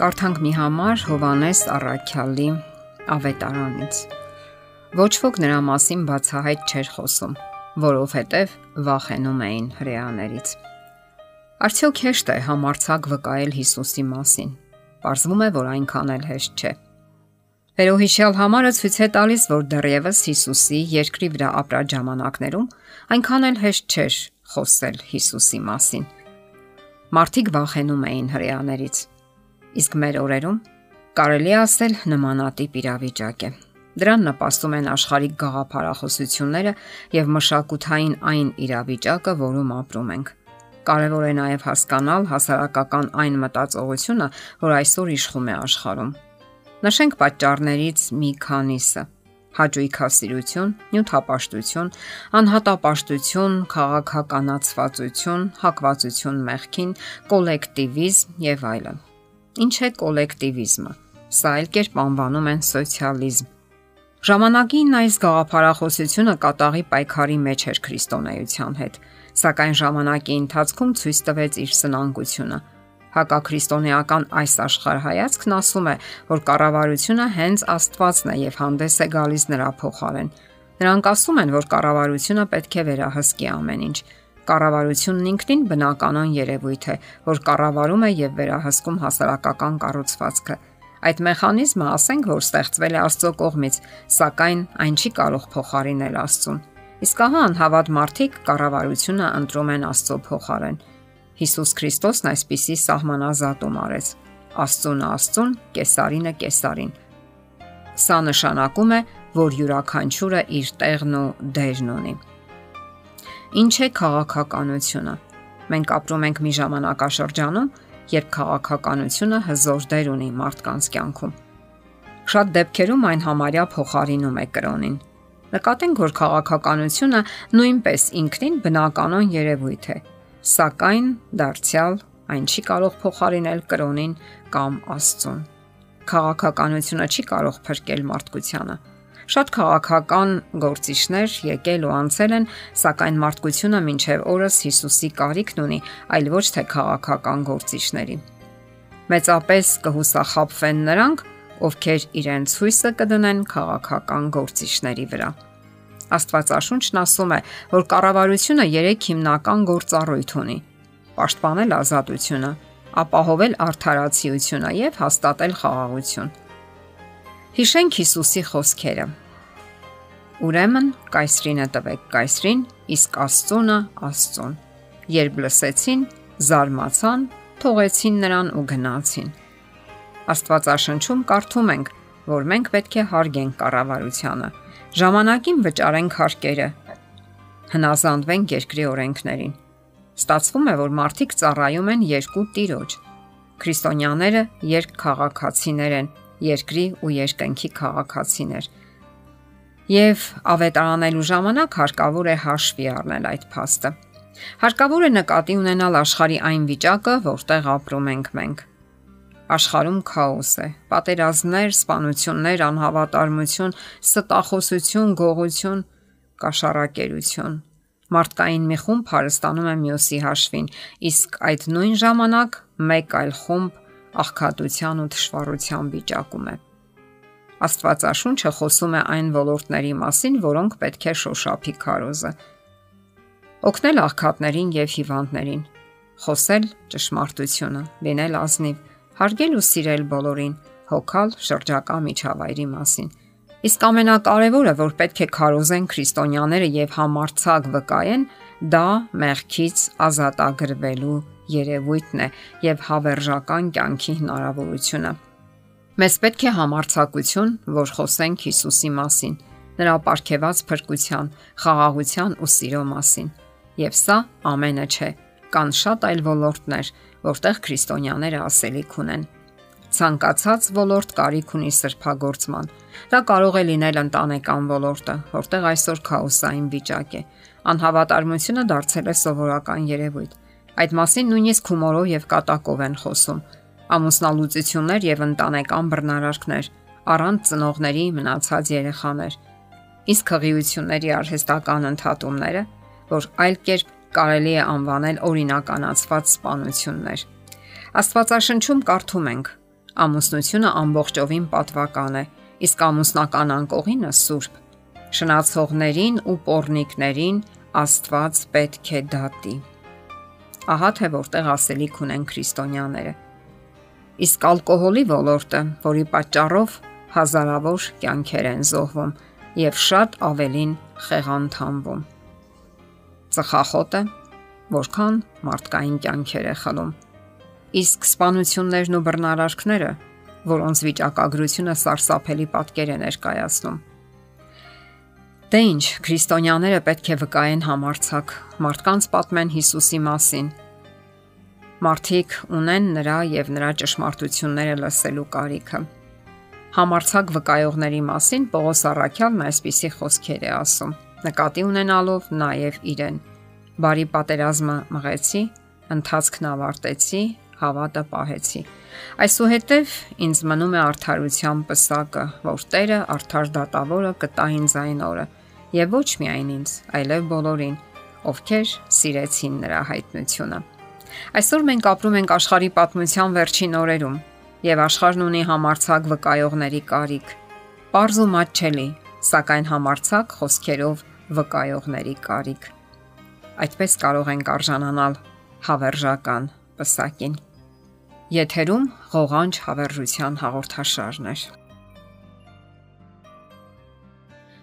Կարդանք մի համար Հովանես Առաքյալի ավետարանից։ Ոչ ոք նրա մասին բացահայտ չէր խոսում, որովհետև վախենում էին հрեաներից։ Արդյոք հեշտ է համարցակ վկայել Հիսուսի մասին։ Պարզվում է, որ այնքան էլ հեշտ չէ։ Վերոհիշյալ համարը ցույց է տալիս, որ դեռևս Հիսուսի երկրի վրա ապրած ժամանակներում այնքան էլ հեշտ չէր խոսել Հիսուսի մասին։ Մարդիկ վախենում էին հрեաներից Իսկ մեր օրերում կարելի ասել նմանատիպ իրավիճակ է։ Դրան նպաստում են աշխարհիկ գաղափարախոսությունները եւ մշակութային այն իրավիճակը, որում ապրում ենք։ Կարևոր է նաև հասկանալ հասարակական այն մտածողությունը, որ այսօր իշխում է աշխարհում։ Նշենք պատճառներից մի քանիսը. հաճույքասիրություն, նյութապաշտություն, անհատապաշտություն, քաղաքականացվածություն, հակվածություն մեղքին, կոլեկտիվիզմ եւ այլն։ Ինչ է կոլեկտիվիզմը։ Սա էլ կերպ անվանում են սոցիալիզմ։ Ժամանակին այս գաղափարախոսությունը կատաղի պայքարի մեջ էր քրիստոնեության հետ, սակայն ժամանակի ընթացքում ցույց տվեց իր սնանկությունը։ Հակաքրիստոնեական այս աշխարհայացքն ասում է, որ կառավարությունը հենց Աստվածն է եւ հանդես է գալիս նրա փոխարեն։ Նրանք ասում են, որ կառավարությունը պետք է վերահսկի ամեն ինչ, Կառավարությունն ինքնին բնականon երևույթ է, որ կառավարում է եւ վերահսկում հասարակական կառուցվածքը։ Այդ մեխանիզմը ասենք, որ ստեղծվել է Աստծո կողմից, սակայն այն չի կարող փոխարինել Աստծուն։ Իսկ ահա անհավատ մարդիկ կառավարությունը ընտրում են Աստծո փոխարեն։ Հիսուս Քրիստոսն այսպիսի սահմանազատում արեց. Աստծուն Աստծուն, Կեսարինը Կեսարին։ Սա նշանակում է, որ յուրաքանչյուրը իր տեղն ու դերն ունի։ Ինչ է քաղաքականությունը։ Մենք ապրում ենք մի ժամանակաշրջանում, երբ քաղաքականությունը հզոր դեր ունի մարդկանց կյանքում։ Շատ դեպքերում այն համարյա փոխարինում է կրոնին։ Նկատենք, որ քաղաքականությունը նույնպես ինքնին բնականon երևույթ է, սակայն դարձյալ այն չի կարող փոխարինել կրոնին կամ Աստծուն։ Քաղաքականությունը չի կարող փրկել մարդկությանը Շատ քաղաքական գործիչներ եկել ու անցել են, սակայն մարդկությունը մինչև օրս Հիսուսի կարիքն ունի, այլ ոչ թե քաղաքական գործիչների։ Մեծապես կհուսախապվեն նրանք, ովքեր իրենց հույսը կդնեն քաղաքական գործիչների վրա։ Աստվածաշունչն ասում է, որ կառավարությունը 3 հիմնական գործառույթ ունի՝ պաշտպանել ազատությունը, ապահովել արդարացիությունը եւ հաստատել խաղաղություն։ Հիշենք Հիսուսի խոսքերը։ Ուրեմն կայսրինը տվեք կայսրին, իսկ Աստծունը Աստծուն։ Երբ լսեցին, զարմացան, թողեցին նրան ու գնացին։ Աստվածաշնչում կարդում ենք, որ մենք պետք է հարգենք կառավարությանը, ժամանակին վճարենք հարկերը, հնազանդվենք երկրի օրենքներին։ Ստացվում է, որ մարդիկ ծառայում են երկու տիրոջ։ Քրիստոնյաները երկ քաղաքացիներ են, երկրի ու երկնքի քաղաքացիներ։ Եվ ավետարանելու ժամանակ հարկավոր է հաշվի առնել այդ փաստը։ Հարկավոր է նկատի ունենալ աշխարի այն վիճակը, որտեղ ապրում ենք մենք։ Աշխարհում քաոս է, պատերազմներ, սպանություններ, անհավատարմություն, ստախոսություն, գողություն, կաշառակերություն։ Մարդկային մի խումբ հարստանում է մյուսի հաշվին, իսկ այդ նույն ժամանակ մեկ այլ խումբ աղքատության ու թշվառության վիճակում է։ Աստվածաշունչը խոսում է այն ոլորտների մասին, որոնք պետք է շոշափի քարոզը։ Օգնել աղքատներին եւ հիվանդներին, խոսել ճշմարտությունը, լինել ազնիվ, հարգել ու սիրել բոլորին, հոգալ շրջակա միջավայրի մասին։ Իսկ ամենակարևորը, որ պետք է քարոզեն քրիստոնյաները եւ համարցակ վկայեն, դա մեղքից ազատագրվելու երևույթն է եւ հավերժական կյանքի հնարավորությունը։ Մեզ պետք է համարցակություն, որ խոսենք Հիսուսի մասին, նրա ապարքեված փրկության, խաղաղության ու սիրո մասին։ Եվ սա ամենը չէ։ Կան շատ այլ ոլորտներ, որտեղ քրիստոնյաները ասելիք ունեն ցանկացած ոլորտ կարիք ունի սրբագործման։ Դա կարող է լինել ընտանեկան ոլորտը, որտեղ այսօր քաոսային վիճակ է։ Անհավատարմությունը դարձել է սովորական երևույթ։ Այդ մասին նույնիսկ հումորով եւ կատակով են խոսում։ Ամուսնալուծություններ եւ ընտանեկան բռնարարքներ, առանց ծնողների մնացած երեխաներ։ Իսկ հղիությունների արհեստական ընդհատումները, որ այլ կերպ կարելի է անվանել օրինականացված սպանություններ։ Աստվածաշնչում կարդում ենք. Ամուսնությունը ամբողջովին պատվական է, իսկ ամուսնական անկողինը սուրբ։ Շնացողներին ու pornikներին Աստված պետք է դատի։ Ահա թե որտեղ ասելիք ունեն քրիստոնյաները։ Իսկ ալկոհոլի ոլորտը, որի պատճառով հազարավոր կյանքեր են զոհվում եւ շատ ավելին խեղանթանվում։ Ծխախոտը որքան մարդկային կյանքեր է խլում։ Իսկ սպանություններն ու բռնարարքները, որոնց վիճակագրությունը սարսափելի պատկեր է ներկայացնում։ Դե ինչ, քրիստոնյաները պետք է վկայեն համարցակ, մարդկանց պատմեն Հիսուսի մասին, Մարդիկ ունեն նրա եւ նրա ճշմարտությունները լսելու կարիքը։ Համարցակ վկայողների մասին Պողոս Առաքյալն այսպիսի խոսքեր է ասում. նկատի ունենալով նաև իրեն։ Բարի պատերազմը մղեցի, ընթացքն ավարտեցի, հավատը պահեցի։ Այսուհետև ինձ մնում է արդարության պսակը, որ Տերը արդար դատավորը կտա ինձ այն օրը, եւ ոչ միայն ինձ, այլև բոլորին, ովքեր սիրեցին նրա հայտնությունը։ Այսօր մենք ապրում ենք աշխարհի պատմության վերջին օրերում, եւ աշխարհն ունի համարցակ վկայողների կարիք։ Պարզ ու մատչելի, սակայն համարցակ խոսքերով վկայողների կարիք։ Այդպես կարող ենք արժանանալ հավերժական պսակին։ Եթերում ղողանջ հավերժության հաղորդաշարն